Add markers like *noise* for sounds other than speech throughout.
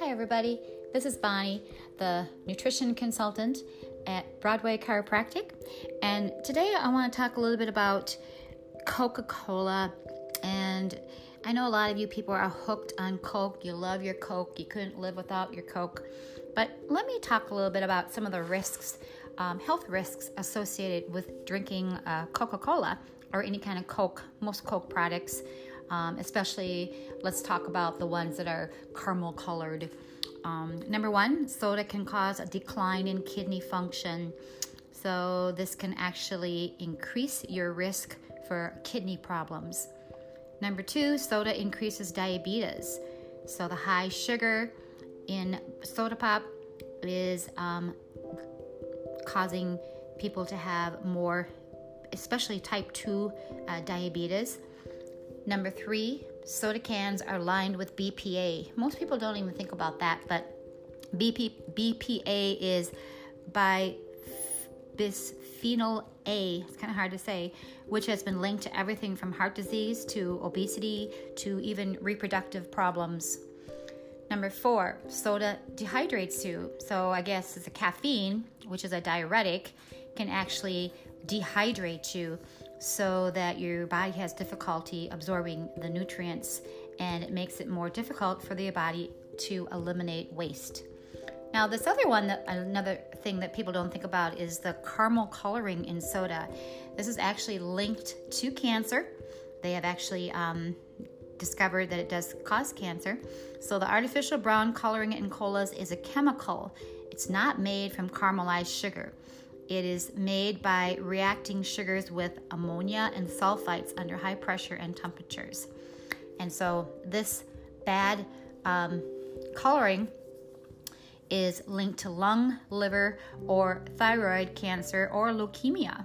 Hi, everybody. This is Bonnie, the nutrition consultant at Broadway Chiropractic. And today I want to talk a little bit about Coca Cola. And I know a lot of you people are hooked on Coke. You love your Coke. You couldn't live without your Coke. But let me talk a little bit about some of the risks, um, health risks associated with drinking uh, Coca Cola or any kind of Coke, most Coke products. Um, especially, let's talk about the ones that are caramel colored. Um, number one, soda can cause a decline in kidney function. So, this can actually increase your risk for kidney problems. Number two, soda increases diabetes. So, the high sugar in soda pop is um, causing people to have more, especially type 2 uh, diabetes. Number three, soda cans are lined with BPA. Most people don't even think about that, but BP, BPA is by bisphenol A, it's kind of hard to say, which has been linked to everything from heart disease to obesity to even reproductive problems. Number four, soda dehydrates you. So I guess it's a caffeine, which is a diuretic, can actually dehydrate you so that your body has difficulty absorbing the nutrients and it makes it more difficult for the body to eliminate waste. Now, this other one, another thing that people don't think about is the caramel coloring in soda. This is actually linked to cancer. They have actually um, discovered that it does cause cancer. So, the artificial brown coloring in colas is a chemical, it's not made from caramelized sugar. It is made by reacting sugars with ammonia and sulfites under high pressure and temperatures. And so, this bad um, coloring is linked to lung, liver, or thyroid cancer or leukemia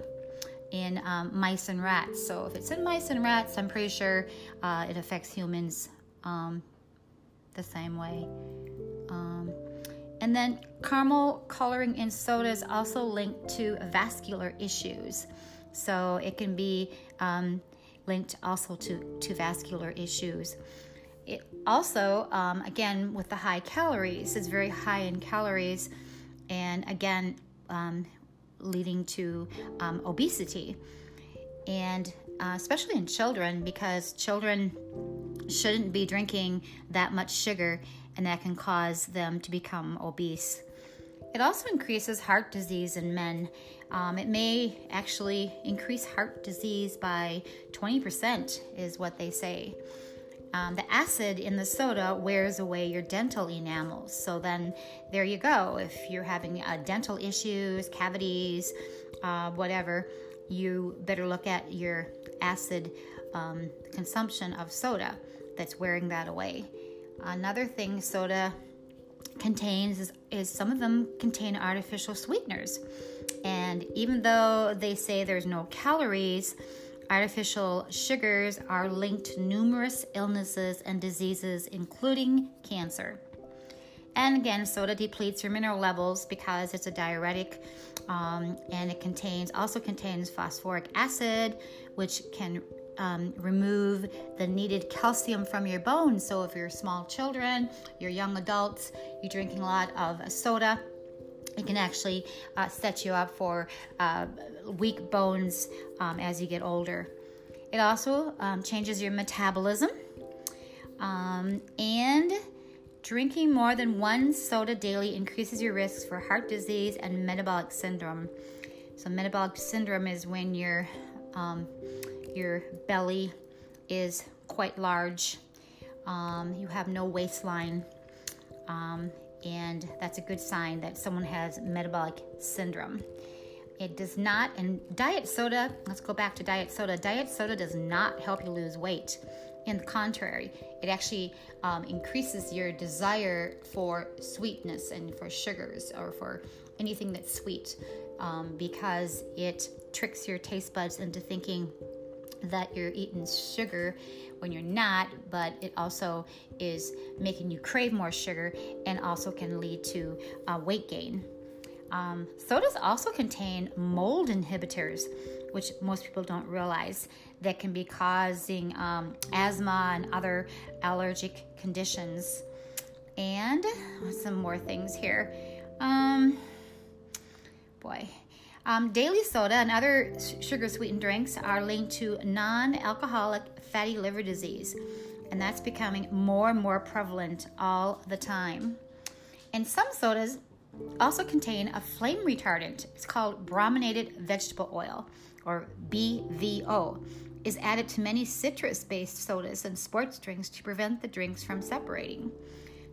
in um, mice and rats. So, if it's in mice and rats, I'm pretty sure uh, it affects humans um, the same way. And then caramel coloring in soda is also linked to vascular issues. So it can be um, linked also to, to vascular issues. It also, um, again, with the high calories, is very high in calories, and again, um, leading to um, obesity. And uh, especially in children, because children shouldn't be drinking that much sugar and that can cause them to become obese. It also increases heart disease in men. Um, it may actually increase heart disease by 20%, is what they say. Um, the acid in the soda wears away your dental enamels. So then there you go. If you're having uh, dental issues, cavities, uh, whatever, you better look at your acid um, consumption of soda that's wearing that away. Another thing soda contains is, is, some of them contain artificial sweeteners. And even though they say there's no calories, artificial sugars are linked to numerous illnesses and diseases, including cancer. And again, soda depletes your mineral levels because it's a diuretic, um, and it contains also contains phosphoric acid, which can um, remove the needed calcium from your bones. So, if you're small children, you're young adults, you're drinking a lot of soda, it can actually uh, set you up for uh, weak bones um, as you get older. It also um, changes your metabolism. Um, and drinking more than one soda daily increases your risks for heart disease and metabolic syndrome. So, metabolic syndrome is when you're um, your belly is quite large, um, you have no waistline, um, and that's a good sign that someone has metabolic syndrome. It does not, and diet soda, let's go back to diet soda. Diet soda does not help you lose weight. In the contrary, it actually um, increases your desire for sweetness and for sugars or for anything that's sweet um, because it tricks your taste buds into thinking that you're eating sugar when you're not, but it also is making you crave more sugar and also can lead to uh, weight gain. Um, sodas also contain mold inhibitors, which most people don't realize, that can be causing um, asthma and other allergic conditions. And some more things here. Um, boy. Um, daily soda and other sugar sweetened drinks are linked to non alcoholic fatty liver disease, and that's becoming more and more prevalent all the time. And some sodas also contain a flame retardant. It's called brominated vegetable oil, or BVO. Is added to many citrus based sodas and sports drinks to prevent the drinks from separating.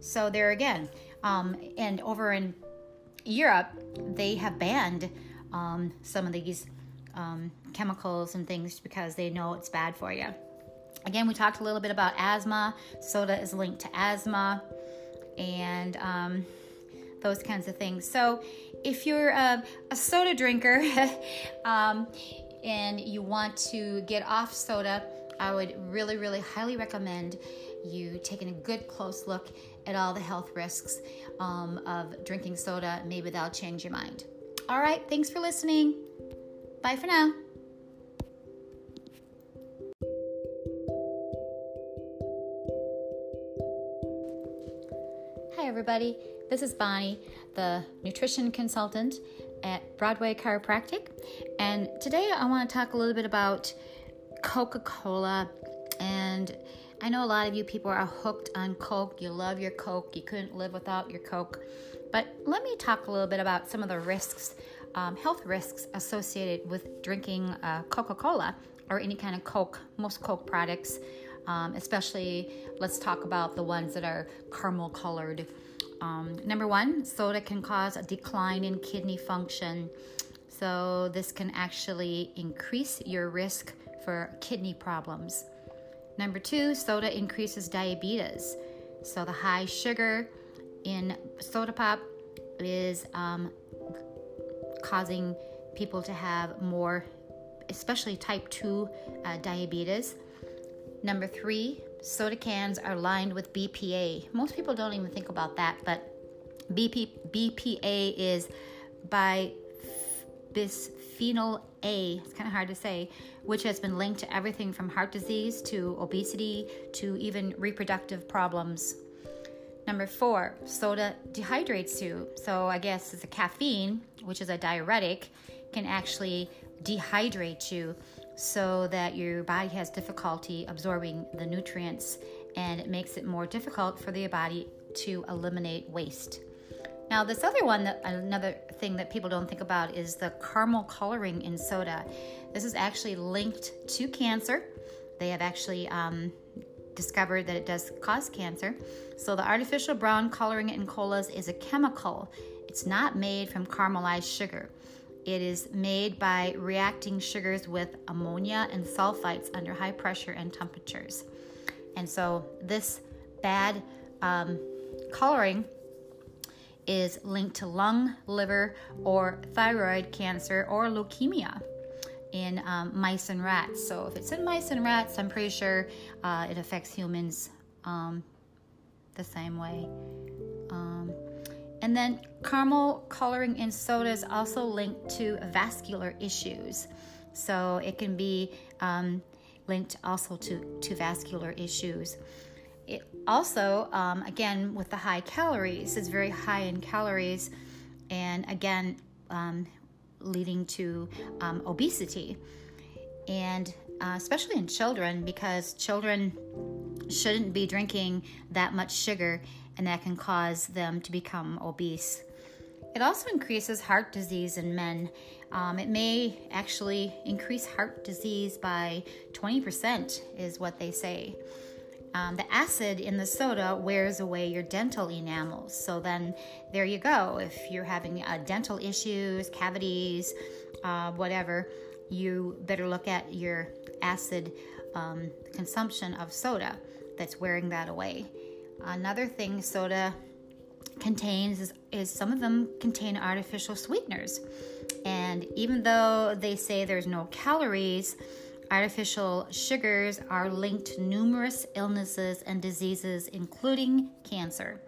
So, there again, um, and over in Europe, they have banned um, some of these um, chemicals and things because they know it's bad for you. Again, we talked a little bit about asthma. Soda is linked to asthma and um, those kinds of things. So, if you're a, a soda drinker *laughs* um, and you want to get off soda, I would really, really highly recommend you taking a good close look at all the health risks um, of drinking soda. Maybe that'll change your mind. All right, thanks for listening. Bye for now. Hi, everybody. This is Bonnie, the nutrition consultant at Broadway Chiropractic. And today I want to talk a little bit about Coca Cola. And I know a lot of you people are hooked on Coke. You love your Coke. You couldn't live without your Coke. But let me talk a little bit about some of the risks, um, health risks associated with drinking uh, Coca Cola or any kind of Coke, most Coke products. Um, especially, let's talk about the ones that are caramel colored. Um, number one, soda can cause a decline in kidney function. So, this can actually increase your risk for kidney problems. Number two, soda increases diabetes. So, the high sugar in soda pop is um, causing people to have more, especially type 2 uh, diabetes. Number three, soda cans are lined with BPA. Most people don't even think about that, but BP, BPA is by bisphenol A, it's kind of hard to say, which has been linked to everything from heart disease to obesity to even reproductive problems. Number four, soda dehydrates you. So I guess a caffeine, which is a diuretic, can actually dehydrate you so that your body has difficulty absorbing the nutrients and it makes it more difficult for the body to eliminate waste. Now, this other one, another thing that people don't think about is the caramel coloring in soda. This is actually linked to cancer. They have actually um, discovered that it does cause cancer. So, the artificial brown coloring in colas is a chemical. It's not made from caramelized sugar. It is made by reacting sugars with ammonia and sulfites under high pressure and temperatures. And so, this bad um, coloring is linked to lung, liver, or thyroid cancer or leukemia in um, mice and rats. So if it's in mice and rats, I'm pretty sure uh, it affects humans um, the same way. Um, and then caramel coloring in soda is also linked to vascular issues. So it can be um, linked also to, to vascular issues. It also, um, again, with the high calories, it's very high in calories. And again, um, leading to um, obesity. And uh, especially in children, because children shouldn't be drinking that much sugar, and that can cause them to become obese. It also increases heart disease in men. Um, it may actually increase heart disease by 20%, is what they say. Um, the acid in the soda wears away your dental enamels. So then there you go. If you're having uh, dental issues, cavities, uh, whatever, you better look at your acid um, consumption of soda that's wearing that away. Another thing soda contains is, is some of them contain artificial sweeteners. And even though they say there's no calories, Artificial sugars are linked to numerous illnesses and diseases, including cancer.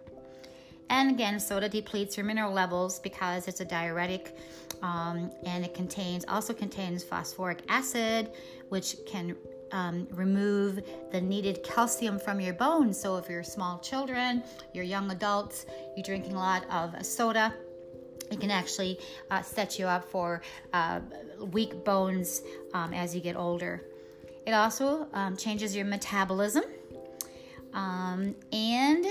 And again, soda depletes your mineral levels because it's a diuretic, um, and it contains also contains phosphoric acid, which can um, remove the needed calcium from your bones. So, if you're small children, you're young adults, you're drinking a lot of soda, it can actually uh, set you up for uh, weak bones um, as you get older. It also um, changes your metabolism. Um, and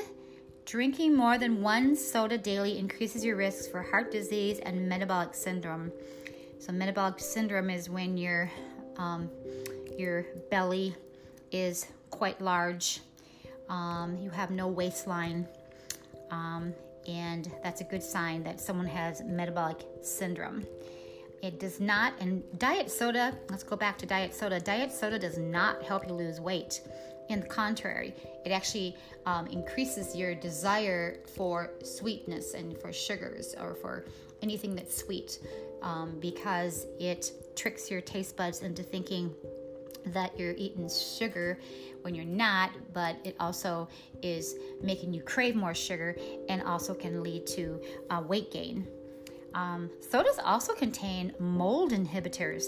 drinking more than one soda daily increases your risks for heart disease and metabolic syndrome. So, metabolic syndrome is when your um, your belly is quite large, um, you have no waistline, um, and that's a good sign that someone has metabolic syndrome. It does not, and diet soda, let's go back to diet soda. Diet soda does not help you lose weight. In the contrary, it actually um, increases your desire for sweetness and for sugars or for anything that's sweet um, because it tricks your taste buds into thinking that you're eating sugar when you're not, but it also is making you crave more sugar and also can lead to uh, weight gain. Um, sodas also contain mold inhibitors,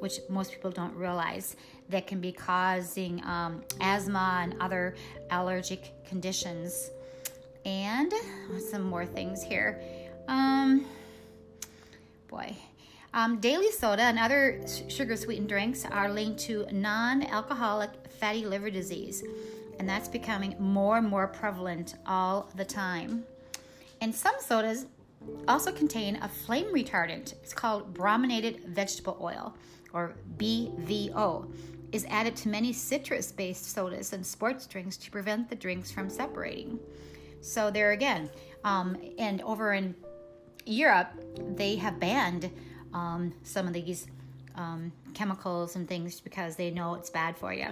which most people don't realize that can be causing um, asthma and other allergic conditions. And some more things here. Um, boy. Um, daily soda and other sugar sweetened drinks are linked to non alcoholic fatty liver disease, and that's becoming more and more prevalent all the time. And some sodas also contain a flame retardant. It's called brominated vegetable oil, or BVO. Is added to many citrus based sodas and sports drinks to prevent the drinks from separating. So, there again, um, and over in Europe, they have banned um, some of these um, chemicals and things because they know it's bad for you.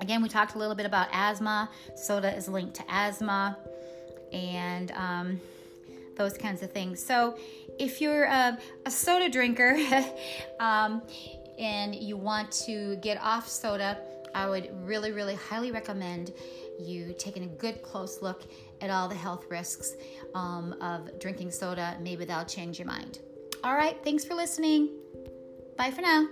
Again, we talked a little bit about asthma. Soda is linked to asthma and um, those kinds of things. So, if you're a, a soda drinker *laughs* um, and you want to get off soda, I would really, really highly recommend you taking a good close look at all the health risks um, of drinking soda. Maybe that'll change your mind. All right, thanks for listening. Bye for now.